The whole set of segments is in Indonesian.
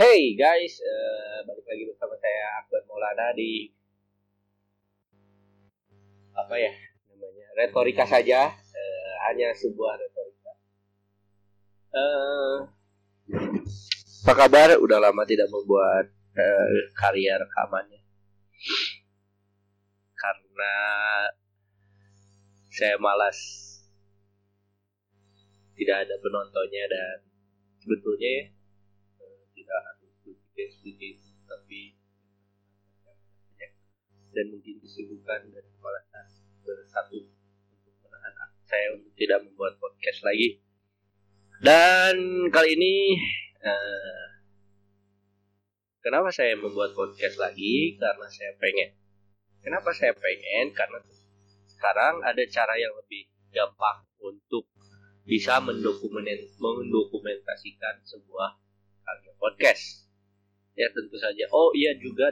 Hey guys, uh, balik lagi bersama saya Akbar Maulana di apa ya namanya retorika saja, uh, hanya sebuah retorika. Uh, apa kabar? Udah lama tidak membuat uh, karya rekamannya karena saya malas tidak ada penontonnya dan sebetulnya tidak harus tapi dan mungkin kesibukan dan kemalasan bersatu untuk menahan saya untuk tidak membuat podcast lagi. Dan kali ini uh, kenapa saya membuat podcast lagi? Karena saya pengen. Kenapa saya pengen? Karena sekarang ada cara yang lebih gampang untuk bisa mendokumentasikan sebuah podcast. Ya tentu saja. Oh iya juga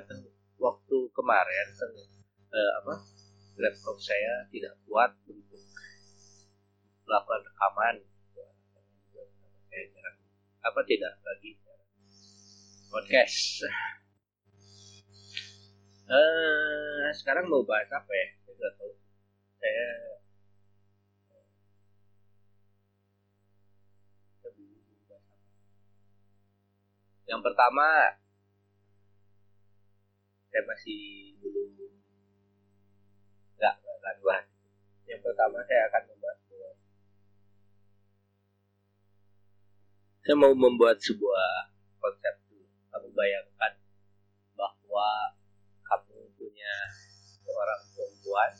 waktu kemarin eh, apa laptop saya tidak kuat untuk melakukan rekaman. Apa tidak lagi podcast. Eh, sekarang mau bahas apa ya? Saya tahu. Saya Yang pertama, saya masih belum nggak akan bahas. Yang pertama saya akan bahwa saya mau membuat sebuah konsep. Kamu bayangkan bahwa kamu punya seorang perempuan.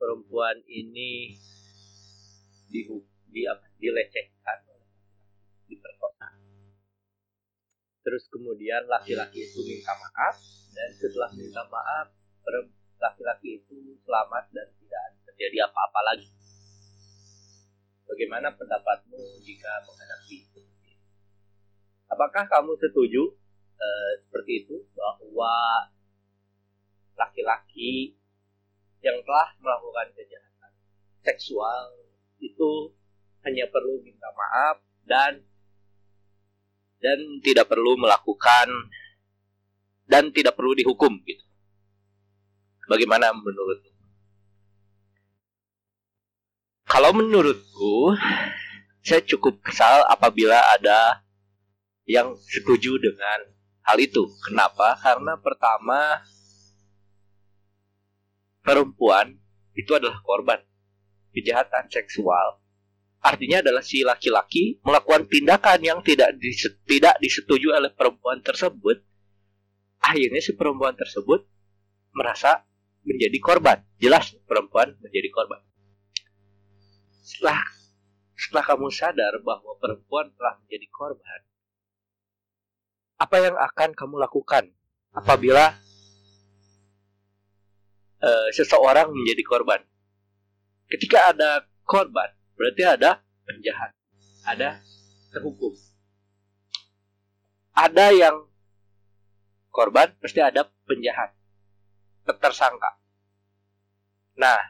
Perempuan ini di, di apa dilecehkan diperkosa terus kemudian laki-laki itu minta maaf dan setelah minta maaf laki-laki itu selamat dan tidak terjadi apa-apa lagi. Bagaimana pendapatmu jika menghadapi itu? Apakah kamu setuju uh, seperti itu? Bahwa laki-laki yang telah melakukan kejahatan seksual itu hanya perlu minta maaf dan dan tidak perlu melakukan dan tidak perlu dihukum gitu. Bagaimana menurutmu? Kalau menurutku, saya cukup kesal apabila ada yang setuju dengan hal itu. Kenapa? Karena pertama perempuan itu adalah korban kejahatan seksual artinya adalah si laki-laki melakukan tindakan yang tidak tidak disetujui oleh perempuan tersebut akhirnya si perempuan tersebut merasa menjadi korban. Jelas perempuan menjadi korban. Setelah setelah kamu sadar bahwa perempuan telah menjadi korban apa yang akan kamu lakukan apabila uh, seseorang menjadi korban? Ketika ada korban berarti ada penjahat, ada terhukum. Ada yang korban, pasti ada penjahat, tersangka. Nah,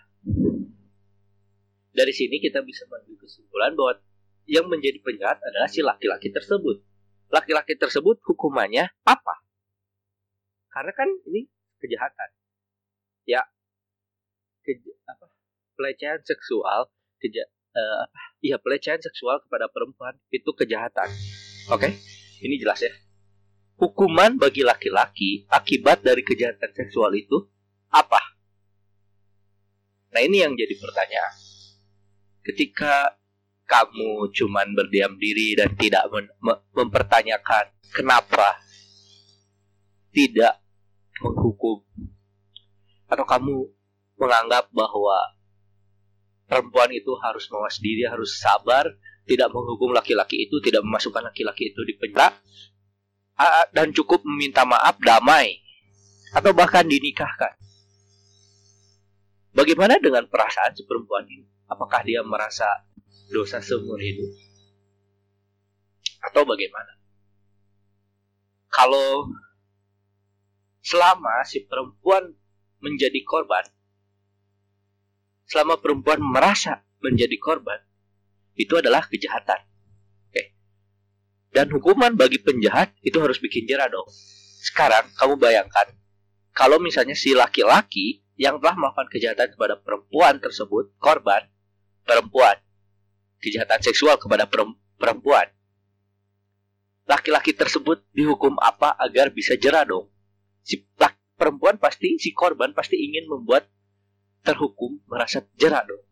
dari sini kita bisa mengambil kesimpulan bahwa yang menjadi penjahat adalah si laki-laki tersebut. Laki-laki tersebut hukumannya apa? Karena kan ini kejahatan. Ya, ke, apa, pelecehan seksual, keja, uh, ya pelecehan seksual kepada perempuan itu kejahatan. Oke, okay? ini jelas ya. Hukuman bagi laki-laki akibat dari kejahatan seksual itu apa? Nah ini yang jadi pertanyaan. Ketika kamu cuman berdiam diri dan tidak mempertanyakan kenapa tidak menghukum atau kamu menganggap bahwa perempuan itu harus mawas diri, harus sabar, tidak menghukum laki-laki itu, tidak memasukkan laki-laki itu di penjara, dan cukup meminta maaf, damai, atau bahkan dinikahkan. Bagaimana dengan perasaan si perempuan ini? Apakah dia merasa dosa seumur hidup? Atau bagaimana? Kalau selama si perempuan menjadi korban, selama perempuan merasa menjadi korban, itu adalah kejahatan. Oke. Dan hukuman bagi penjahat itu harus bikin jerah dong. Sekarang kamu bayangkan kalau misalnya si laki-laki yang telah melakukan kejahatan kepada perempuan tersebut, korban perempuan, kejahatan seksual kepada perempuan. Laki-laki tersebut dihukum apa agar bisa jerah dong? Si perempuan pasti, si korban pasti ingin membuat terhukum merasa jerah dong.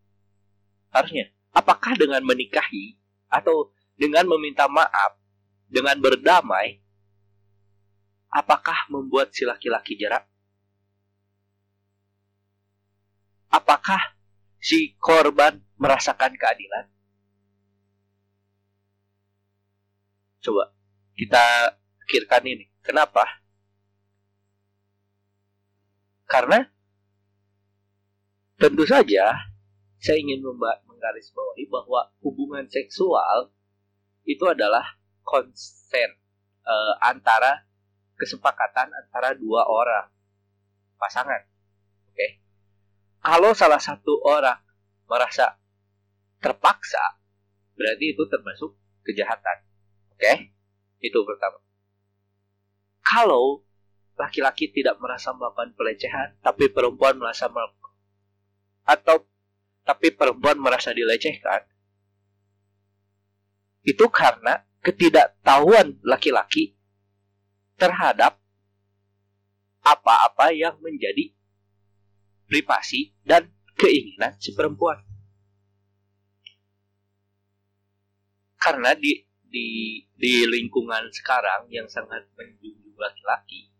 Harusnya, apakah dengan menikahi atau dengan meminta maaf, dengan berdamai, apakah membuat si laki-laki jerak? Apakah si korban merasakan keadilan? Coba kita pikirkan ini. Kenapa? Karena tentu saja saya ingin menggarisbawahi bahwa hubungan seksual itu adalah konsen uh, antara kesepakatan antara dua orang pasangan. Oke. Okay? Kalau salah satu orang merasa terpaksa, berarti itu termasuk kejahatan. Oke? Okay? Itu pertama. Kalau laki-laki tidak merasa melakukan pelecehan, tapi perempuan merasa melakukan atau tapi perempuan merasa dilecehkan, itu karena ketidaktahuan laki-laki terhadap apa-apa yang menjadi privasi dan keinginan si perempuan. Karena di di di lingkungan sekarang yang sangat menjunjung laki-laki,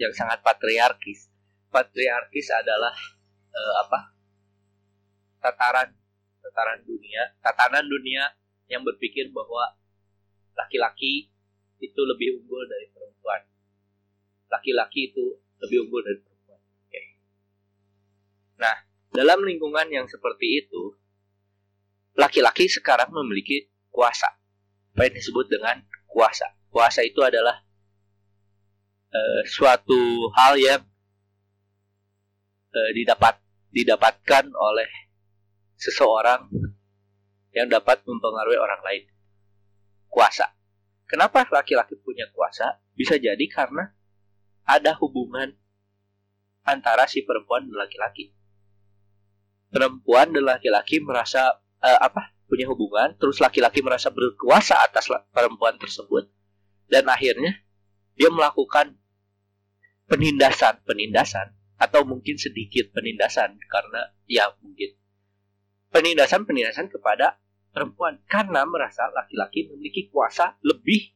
yang sangat patriarkis. Patriarkis adalah uh, apa? Tataran tataran dunia, tatanan dunia yang berpikir bahwa laki-laki itu lebih unggul dari perempuan. Laki-laki itu lebih unggul dari perempuan. Oke. Nah, dalam lingkungan yang seperti itu, laki-laki sekarang memiliki kuasa. Apa yang disebut dengan kuasa? Kuasa itu adalah uh, suatu hal yang uh, didapat didapatkan oleh seseorang yang dapat mempengaruhi orang lain. Kuasa. Kenapa laki-laki punya kuasa? Bisa jadi karena ada hubungan antara si perempuan dan laki-laki. Perempuan dan laki-laki merasa uh, apa? punya hubungan, terus laki-laki merasa berkuasa atas perempuan tersebut dan akhirnya dia melakukan penindasan, penindasan atau mungkin sedikit penindasan karena ya mungkin penindasan-penindasan kepada perempuan karena merasa laki-laki memiliki kuasa lebih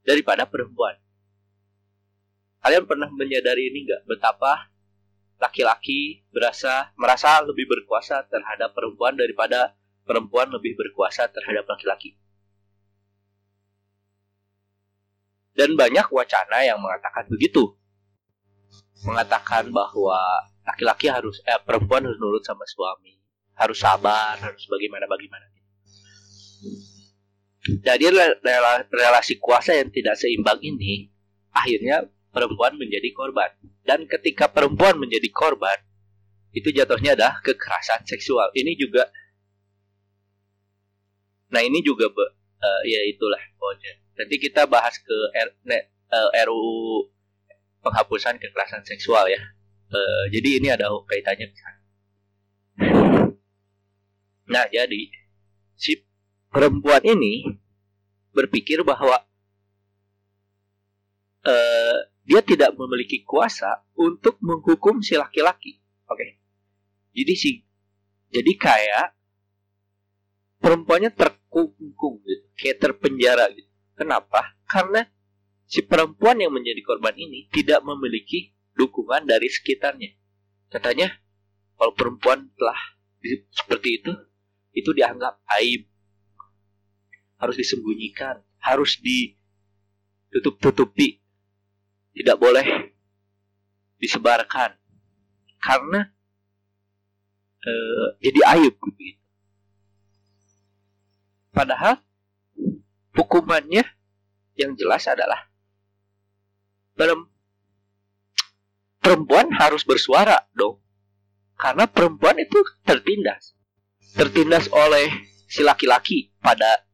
daripada perempuan. Kalian pernah menyadari ini nggak betapa laki-laki berasa merasa lebih berkuasa terhadap perempuan daripada perempuan lebih berkuasa terhadap laki-laki. Dan banyak wacana yang mengatakan begitu. Mengatakan bahwa laki-laki harus eh, perempuan harus nurut sama suami harus sabar harus bagaimana bagaimana jadi relasi kuasa yang tidak seimbang ini akhirnya perempuan menjadi korban. Dan ketika perempuan menjadi korban itu jatuhnya adalah kekerasan seksual. Ini juga nah ini juga be, uh, ya itulah pokoknya. Nanti kita bahas ke R, ne, uh, eh, RUU penghapusan kekerasan seksual ya. Uh, jadi ini ada kaitannya Nah, jadi si perempuan ini berpikir bahwa uh, dia tidak memiliki kuasa untuk menghukum si laki-laki. Oke. Okay. Jadi si jadi kayak perempuannya terkungkung gitu, kayak terpenjara gitu. Kenapa? Karena si perempuan yang menjadi korban ini tidak memiliki dukungan dari sekitarnya. Katanya kalau perempuan telah seperti itu, itu dianggap aib. Harus disembunyikan. Harus ditutup-tutupi. Tidak boleh disebarkan. Karena uh, jadi aib gitu. Padahal hukumannya yang jelas adalah perempuan harus bersuara dong. Karena perempuan itu tertindas tertindas oleh si laki-laki pada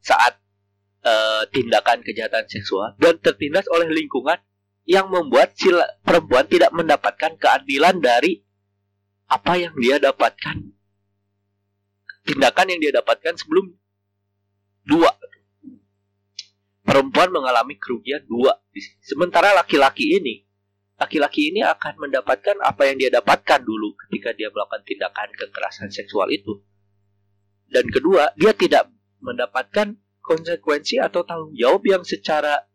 saat uh, tindakan kejahatan seksual dan tertindas oleh lingkungan yang membuat si perempuan tidak mendapatkan keadilan dari apa yang dia dapatkan. Tindakan yang dia dapatkan sebelum dua. Perempuan mengalami kerugian dua sementara laki-laki ini laki-laki ini akan mendapatkan apa yang dia dapatkan dulu ketika dia melakukan tindakan kekerasan seksual itu dan kedua dia tidak mendapatkan konsekuensi atau tanggung jawab yang secara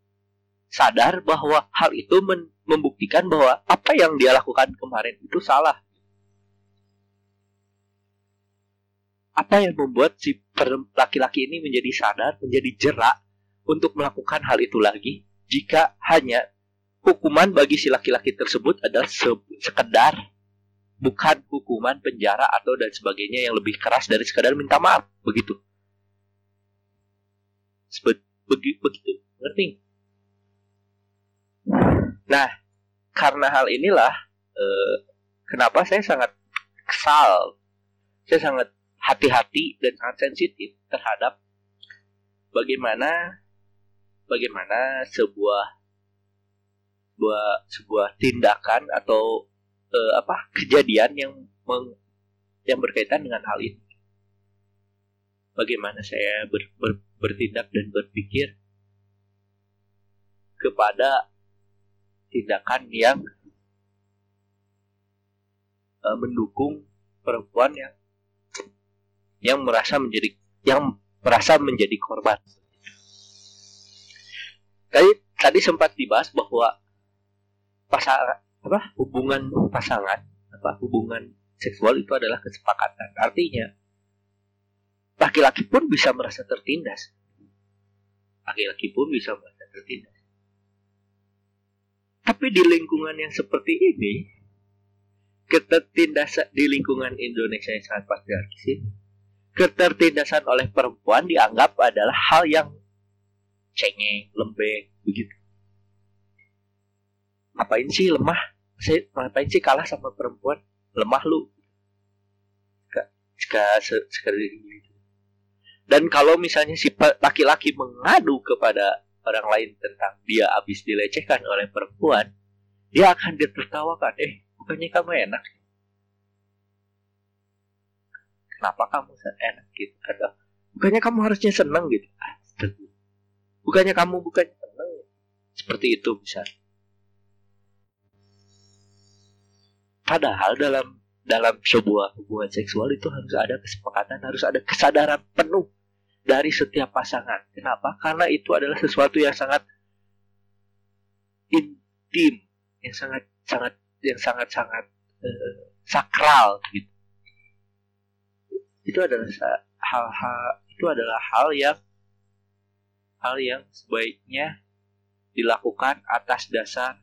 sadar bahwa hal itu membuktikan bahwa apa yang dia lakukan kemarin itu salah. Apa yang membuat si laki-laki ini menjadi sadar, menjadi jerak untuk melakukan hal itu lagi jika hanya hukuman bagi si laki-laki tersebut adalah se sekedar bukan hukuman penjara atau dan sebagainya yang lebih keras dari sekadar minta maaf begitu. Begitu ngerti? Nah karena hal inilah eh, kenapa saya sangat kesal saya sangat hati-hati dan sangat sensitif terhadap bagaimana bagaimana sebuah sebuah sebuah tindakan atau eh, apa kejadian yang meng, yang berkaitan dengan hal ini bagaimana saya ber, ber, bertindak dan berpikir kepada tindakan yang uh, mendukung perempuan yang yang merasa menjadi yang merasa menjadi korban. Tadi tadi sempat dibahas bahwa pasangan apa hubungan pasangan apa hubungan seksual itu adalah kesepakatan. Artinya laki-laki pun bisa merasa tertindas. Laki-laki pun bisa merasa tertindas. Tapi di lingkungan yang seperti ini, ketertindasan di lingkungan Indonesia yang sangat patriarkis ini, ketertindasan oleh perempuan dianggap adalah hal yang cengeng, lembek, begitu. Ngapain sih lemah? Saya ngapain sih kalah sama perempuan? Lemah lu. Jika sekali dan kalau misalnya si laki-laki mengadu kepada orang lain tentang dia habis dilecehkan oleh perempuan, dia akan ditertawakan. Eh, bukannya kamu enak? Kenapa kamu enak gitu? Atau bukannya kamu harusnya senang gitu? Bukannya kamu bukannya senang? Seperti itu bisa. Padahal dalam dalam sebuah hubungan seksual itu harus ada kesepakatan, harus ada kesadaran penuh dari setiap pasangan. Kenapa? Karena itu adalah sesuatu yang sangat intim, yang sangat sangat yang sangat sangat uh, sakral gitu. Itu adalah hal-hal itu adalah hal yang hal yang sebaiknya dilakukan atas dasar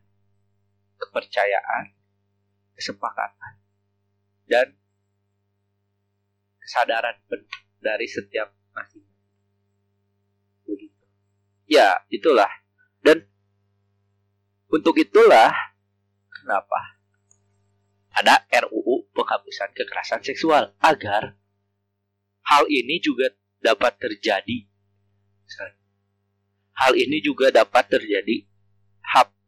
kepercayaan, kesepakatan, dan kesadaran dari setiap masing ya itulah. Dan untuk itulah kenapa ada RUU penghapusan kekerasan seksual agar hal ini juga dapat terjadi. Hal ini juga dapat terjadi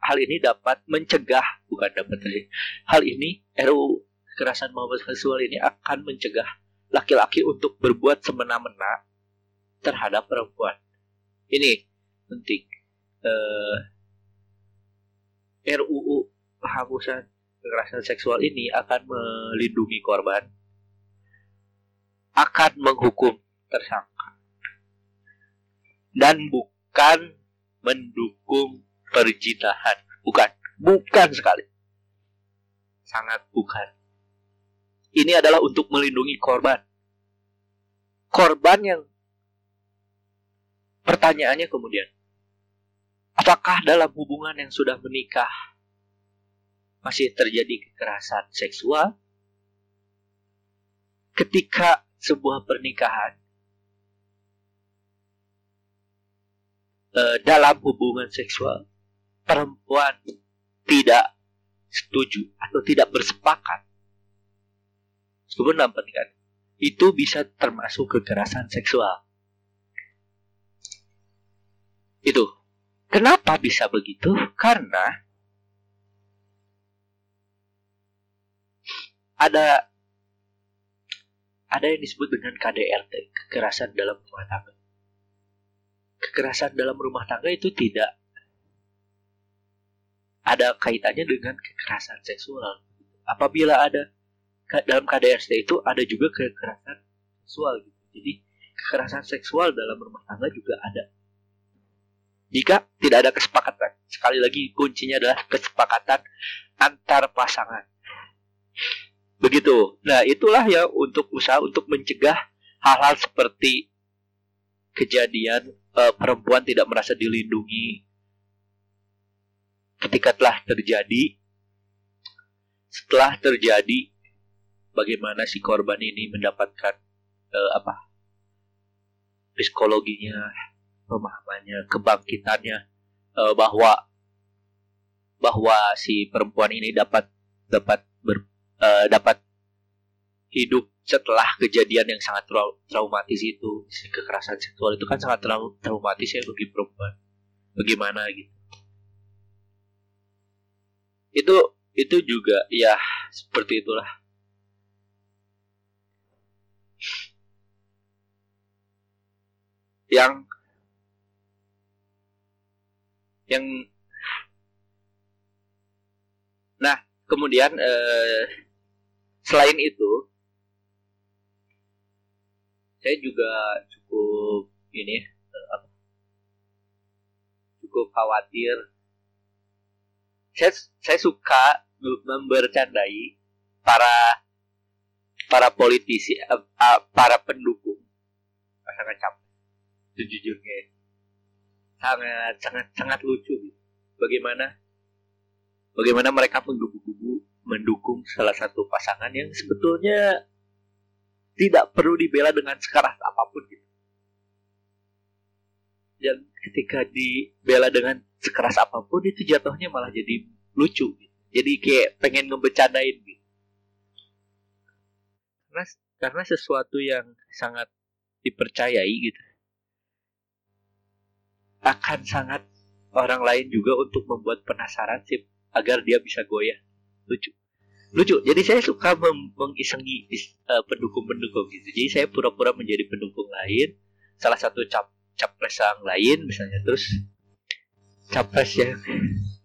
hal ini dapat mencegah bukan dapat terjadi hal ini RUU kekerasan seksual ini akan mencegah laki-laki untuk berbuat semena-mena terhadap perempuan. Ini penting. Uh, eh, RUU penghapusan kekerasan seksual ini akan melindungi korban akan menghukum tersangka dan bukan mendukung perjinahan. Bukan. Bukan sekali. Sangat bukan. Ini adalah untuk melindungi korban. Korban yang pertanyaannya kemudian Apakah dalam hubungan yang sudah menikah masih terjadi kekerasan seksual? Ketika sebuah pernikahan eh, dalam hubungan seksual, perempuan tidak setuju atau tidak bersepakat sebelum pernikahan itu bisa termasuk kekerasan seksual. itu. Kenapa bisa begitu? Karena ada ada yang disebut dengan KDRT kekerasan dalam rumah tangga. Kekerasan dalam rumah tangga itu tidak ada kaitannya dengan kekerasan seksual apabila ada dalam KDRT itu ada juga kekerasan seksual gitu jadi kekerasan seksual dalam rumah tangga juga ada jika tidak ada kesepakatan. Sekali lagi kuncinya adalah kesepakatan antar pasangan. Begitu. Nah, itulah ya untuk usaha untuk mencegah hal-hal seperti kejadian e, perempuan tidak merasa dilindungi ketika telah terjadi setelah terjadi bagaimana si korban ini mendapatkan e, apa psikologinya pemahamannya, kebangkitannya uh, bahwa bahwa si perempuan ini dapat dapat ber, uh, dapat hidup setelah kejadian yang sangat trau traumatis itu si kekerasan seksual itu kan sangat trau traumatis ya bagi perempuan. Bagaimana gitu itu itu juga ya seperti itulah. Yang yang nah kemudian eh, selain itu saya juga cukup ini eh, cukup khawatir saya saya suka membercandai para para politisi uh, uh, para pendukung pasangan capres sejujurnya sangat sangat sangat lucu gitu. Bagaimana bagaimana mereka menggubu-gubu mendukung salah satu pasangan yang sebetulnya tidak perlu dibela dengan sekeras apa pun gitu. Dan ketika dibela dengan sekeras apa pun itu jatuhnya malah jadi lucu gitu. Jadi kayak pengen ngebecanain gitu. Karena karena sesuatu yang sangat dipercayai gitu. Akan sangat orang lain juga untuk membuat penasaran sih agar dia bisa goyah. Lucu. Lucu. Jadi saya suka meng mengisengi uh, pendukung-pendukung gitu. Jadi saya pura-pura menjadi pendukung lain. Salah satu cap capres yang lain misalnya. Terus capres yang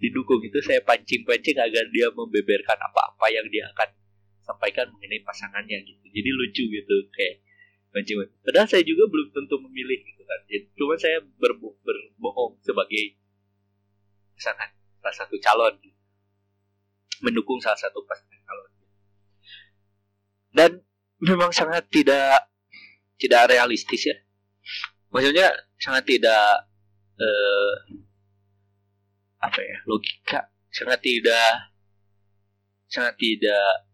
didukung itu saya pancing-pancing agar dia membeberkan apa-apa yang dia akan sampaikan mengenai pasangannya gitu. Jadi lucu gitu kayak pancing padahal saya juga belum tentu memilih gitu kan. Cuma saya berbo berbohong sebagai misalkan salah satu calon mendukung salah satu pasangan calon. Dan memang sangat tidak tidak realistis ya. Maksudnya sangat tidak eh, apa ya logika sangat tidak sangat tidak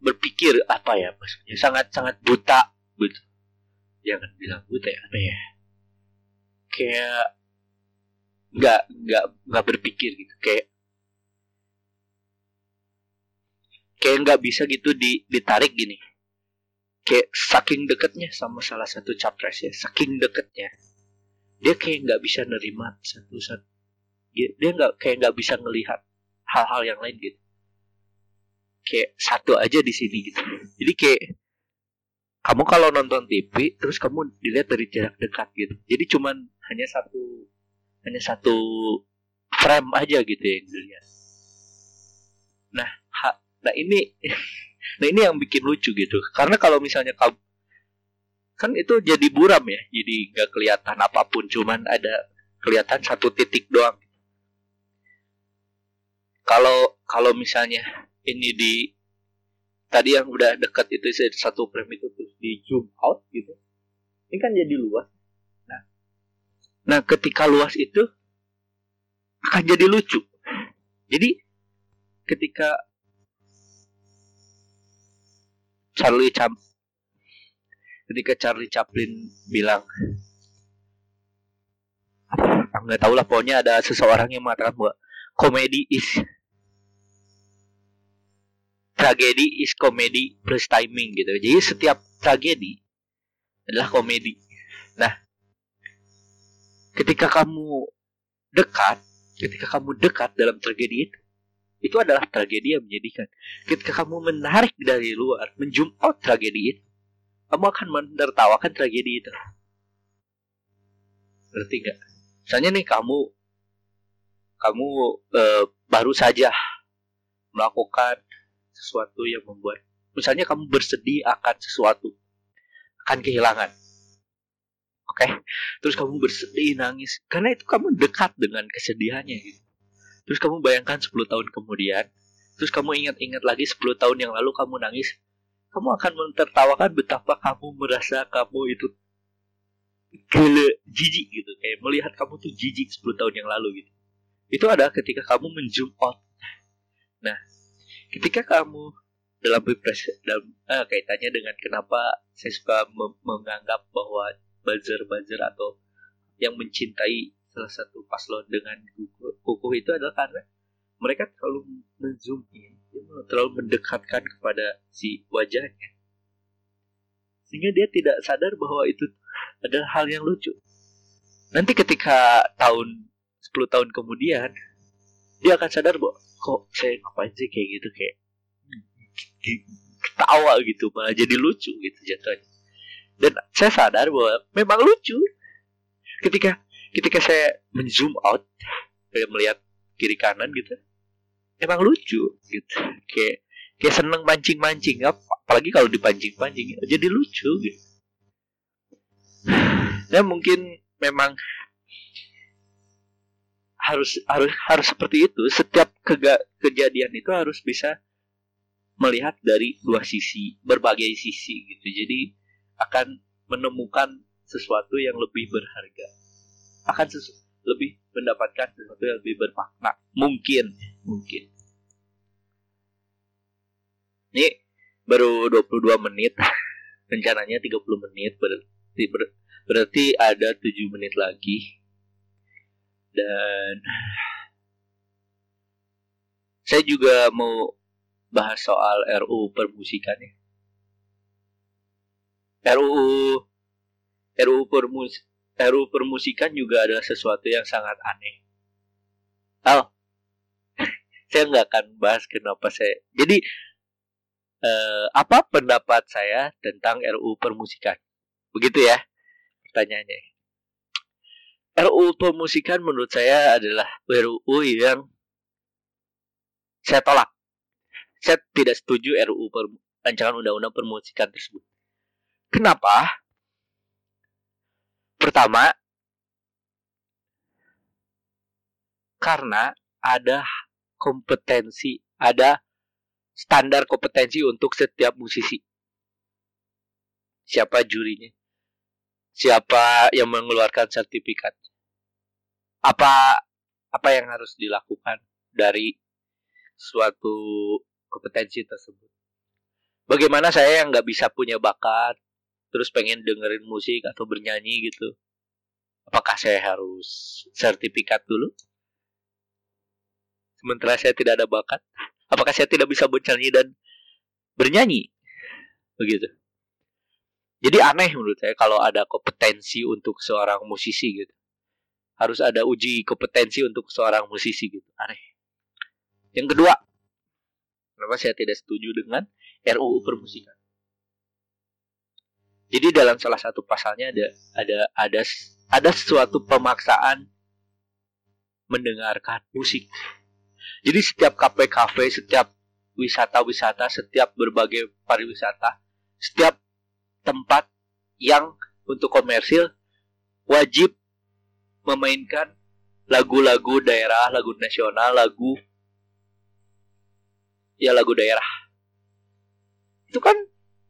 berpikir apa ya maksudnya sangat sangat buta gitu. Jangan bilang buta ya apa ya. Kayak nggak nggak nggak berpikir gitu kayak kayak nggak bisa gitu di, ditarik gini. Kayak saking deketnya sama salah satu capres ya saking deketnya dia kayak nggak bisa nerima satu satu dia nggak kayak nggak bisa ngelihat hal-hal yang lain gitu. Kayak satu aja di sini gitu. Jadi kayak kamu kalau nonton TV terus kamu dilihat dari jarak dekat gitu. Jadi cuman hanya satu hanya satu frame aja gitu yang dilihat. Nah ha, nah ini nah ini yang bikin lucu gitu. Karena kalau misalnya kamu kan itu jadi buram ya. Jadi nggak kelihatan apa pun cuman ada kelihatan satu titik doang kalau kalau misalnya ini di tadi yang udah dekat itu satu frame itu terus di zoom out gitu ini kan jadi luas. Nah nah ketika luas itu akan jadi lucu. Jadi ketika Charlie Chap ketika Charlie Chaplin bilang nggak tahu lah pokoknya ada seseorang yang mengatakan bahwa komedi is tragedi is komedi plus timing gitu. Jadi setiap tragedi adalah komedi. Nah, ketika kamu dekat ketika kamu dekat dalam tragedi itu itu adalah tragedi yang menyedihkan ketika kamu menarik dari luar menjum out tragedi itu kamu akan menertawakan tragedi itu ngerti nggak misalnya nih kamu kamu uh, baru saja melakukan sesuatu yang membuat misalnya kamu bersedih akan sesuatu akan kehilangan oke? Okay? terus kamu bersedih nangis karena itu kamu dekat dengan kesedihannya gitu. Terus kamu bayangkan 10 tahun kemudian terus kamu ingat-ingat lagi 10 tahun yang lalu kamu nangis kamu akan mentertawakan betapa kamu merasa kamu itu gele jijik gitu. Kayak melihat kamu tuh jijik 10 tahun yang lalu gitu. Itu adalah ketika kamu menzoom out. Nah ketika kamu dalam pilpres dalam eh, kaitannya dengan kenapa saya suka menganggap bahwa buzzer-buzzer atau yang mencintai salah satu paslon dengan kukuh itu adalah karena mereka terlalu menzoom in, terlalu mendekatkan kepada si wajahnya, sehingga dia tidak sadar bahwa itu adalah hal yang lucu. Nanti ketika tahun 10 tahun kemudian dia akan sadar bahwa kok saya ngapain sih kayak gitu kayak ketawa gitu malah jadi lucu gitu jatuhnya. Dan saya sadar bahwa memang lucu. Ketika ketika saya menzoom out kayak melihat kiri kanan gitu emang lucu gitu. Kayak kayak seneng mancing mancing apalagi kalau dipancing pancing jadi lucu gitu. Ya mungkin memang harus harus harus seperti itu. Setiap kejadian itu harus bisa melihat dari dua sisi berbagai sisi gitu. Jadi akan menemukan sesuatu yang lebih berharga. Akan lebih mendapatkan sesuatu yang lebih bermakna. Mungkin mungkin. Ini baru 22 menit. Rencananya 30 menit berarti ber, berarti ada 7 menit lagi. Dan saya juga mau bahas soal RUU permusikan ya. RUU RUU permus RUU permusikan juga adalah sesuatu yang sangat aneh. Oh, saya nggak akan bahas kenapa saya. Jadi eh, apa pendapat saya tentang RUU permusikan? Begitu ya pertanyaannya. RUU permusikan menurut saya adalah RUU yang saya tolak. Saya tidak setuju RUU per, rancangan undang-undang permusikan tersebut. Kenapa? Pertama, karena ada kompetensi, ada standar kompetensi untuk setiap musisi. Siapa jurinya? Siapa yang mengeluarkan sertifikat? apa apa yang harus dilakukan dari suatu kompetensi tersebut. Bagaimana saya yang nggak bisa punya bakat, terus pengen dengerin musik atau bernyanyi gitu, apakah saya harus sertifikat dulu? Sementara saya tidak ada bakat, apakah saya tidak bisa bernyanyi dan bernyanyi? Begitu. Jadi aneh menurut saya kalau ada kompetensi untuk seorang musisi gitu harus ada uji kompetensi untuk seorang musisi gitu aneh yang kedua kenapa saya tidak setuju dengan RUU permusikan? Jadi dalam salah satu pasalnya ada ada ada ada suatu pemaksaan mendengarkan musik. Jadi setiap kafe-kafe setiap wisata-wisata setiap berbagai pariwisata setiap tempat yang untuk komersil wajib memainkan lagu-lagu daerah, lagu nasional, lagu ya lagu daerah. Itu kan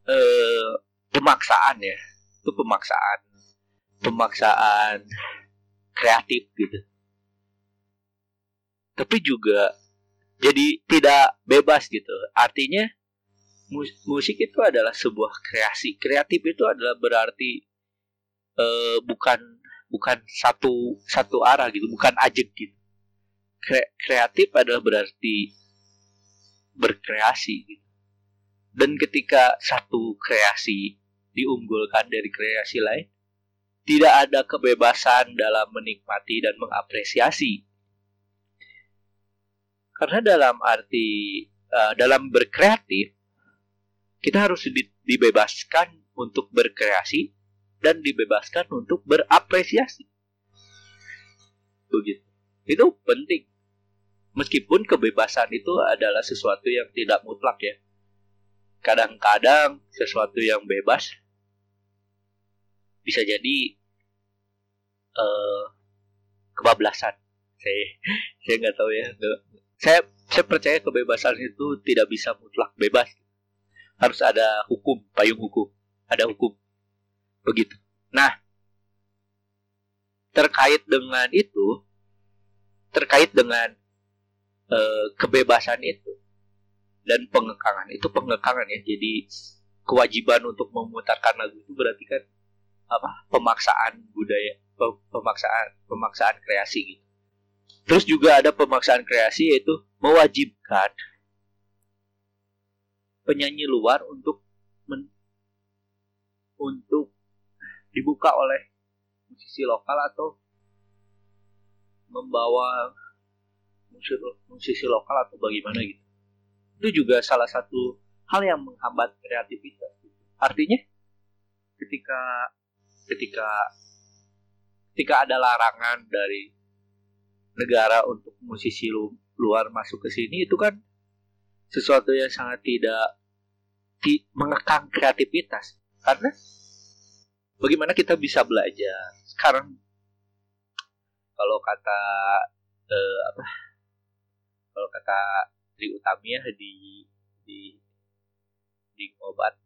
eh, pemaksaan ya, itu pemaksaan, pemaksaan kreatif gitu. Tapi juga jadi tidak bebas gitu. Artinya musik itu adalah sebuah kreasi. Kreatif itu adalah berarti uh, bukan bukan satu satu arah gitu bukan ajek gitu Kre, kreatif adalah berarti berkreasi gitu dan ketika satu kreasi diunggulkan dari kreasi lain tidak ada kebebasan dalam menikmati dan mengapresiasi. Karena dalam arti uh, dalam berkreatif kita harus di, dibebaskan untuk berkreasi dan dibebaskan untuk berapresiasi. Begitu. Itu penting. Meskipun kebebasan itu adalah sesuatu yang tidak mutlak ya. Kadang-kadang sesuatu yang bebas bisa jadi uh, kebablasan. Saya nggak tahu ya. Saya saya percaya kebebasan itu tidak bisa mutlak bebas. Harus ada hukum, payung hukum, ada hukum. Begitu. Nah, terkait dengan itu, terkait dengan uh, kebebasan itu dan pengekangan. Itu pengekangan ya. Jadi kewajiban untuk memutarkan lagu itu berarti kan apa? Pemaksaan budaya pemaksaan pemaksaan kreasi gitu. Terus juga ada pemaksaan kreasi yaitu mewajibkan penyanyi luar untuk men, untuk dibuka oleh musisi lokal atau membawa musisi, lokal atau bagaimana gitu. Itu juga salah satu hal yang menghambat kreativitas artinya ketika ketika ketika ada larangan dari negara untuk musisi lu, luar masuk ke sini itu kan sesuatu yang sangat tidak di, mengekang kreativitas. Karena bagaimana kita bisa belajar? Sekarang kalau kata eh, apa kalau kata Tri Utamiah di di di obat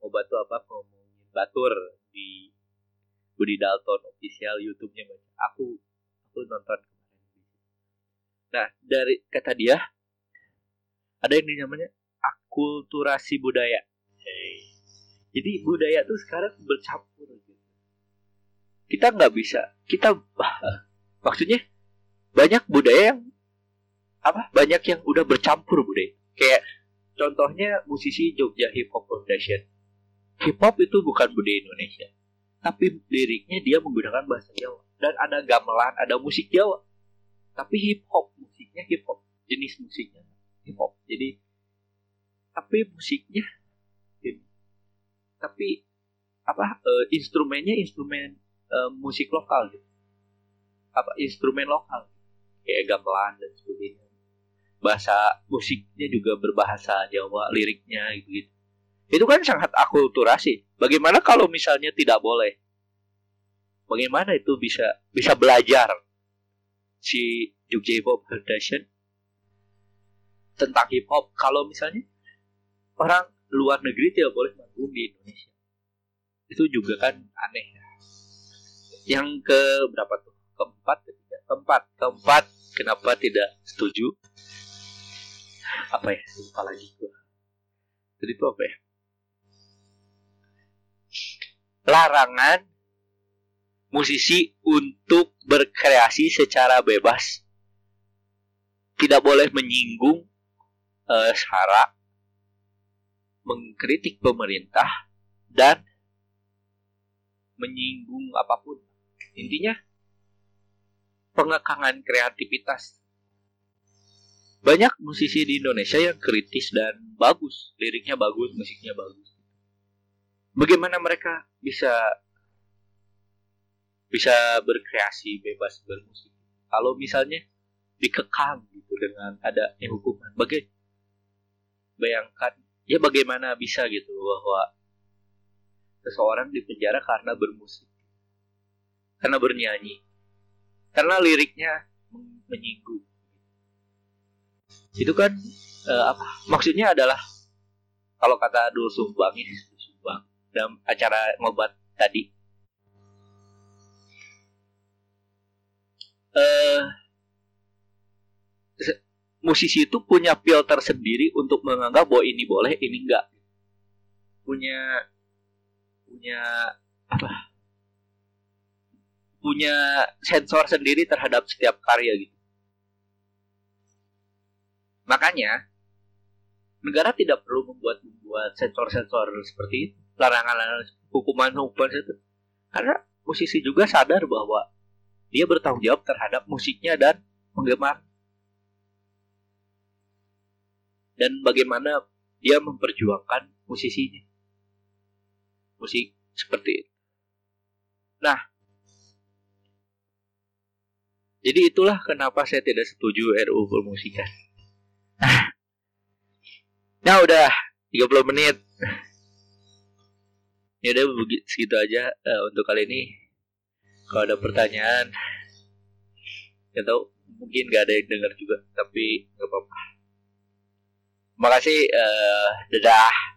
obat itu apa ngomong Batur di Budi Dalton official YouTube-nya aku aku nonton nah dari kata dia ada yang namanya akulturasi budaya. Jadi budaya tuh sekarang bercampur kita nggak bisa kita maksudnya banyak budaya yang apa? Banyak yang udah bercampur budaya kayak contohnya musisi Jogja Hip Hop Foundation. Hip hop itu bukan budaya Indonesia. Tapi liriknya dia menggunakan bahasa Jawa. Dan ada gamelan ada musik Jawa. Tapi hip hop musiknya hip hop. Jenis musiknya hip hop. Jadi tapi musiknya tapi apa uh, instrumennya instrumen uh, musik lokal gitu. Apa instrumen lokal. Kayak gamelan dan sebagainya bahasa musiknya juga berbahasa Jawa liriknya gitu, -gitu itu kan sangat akulturasi. Bagaimana kalau misalnya tidak boleh? Bagaimana itu bisa bisa belajar si Jogja Hip Hop Foundation tentang hip hop? Kalau misalnya orang luar negeri tidak boleh manggung di Indonesia. Itu juga kan aneh. Ya. yang ke berapa tuh? Keempat ketiga? Keempat. Keempat kenapa tidak setuju apa ya lupa lagi gua jadi itu apa ya larangan musisi untuk berkreasi secara bebas. Tidak boleh menyinggung uh, sara, mengkritik pemerintah, dan menyinggung apa pun. Intinya pengekangan kreativitas. Banyak musisi di Indonesia yang kritis dan bagus, liriknya bagus, musiknya bagus. Bagaimana mereka bisa bisa berkreasi bebas bermusik? Kalau misalnya dikekang gitu dengan ada hukuman bagai bayangkan ya bagaimana bisa gitu bahwa seseorang dipenjara karena bermusik karena bernyanyi karena liriknya menyinggung itu kan uh, apa maksudnya adalah kalau kata Dul Sumbang ya Sumbang dalam acara ngobat tadi. Uh, musisi itu punya filter sendiri untuk menganggap bahwa ini boleh ini enggak. Punya punya apa punya sensor sendiri terhadap setiap karya gitu makanya negara tidak perlu membuat membuat sensor-sensor seperti itu larangan-larangan hukuman hukuman itu. Karena musisi juga sadar bahwa dia bertanggung jawab terhadap musiknya dan penggemar. Dan bagaimana dia memperjuangkan musisinya. Musik seperti itu. Nah jadi itulah kenapa saya tidak setuju RUU permusikan nah udah 30 menit ya udah segitu aja uh, untuk kali ini kalau ada pertanyaan ya tahu mungkin gak ada yang dengar juga tapi nggak apa-apa Terima kasih. Uh, dadah.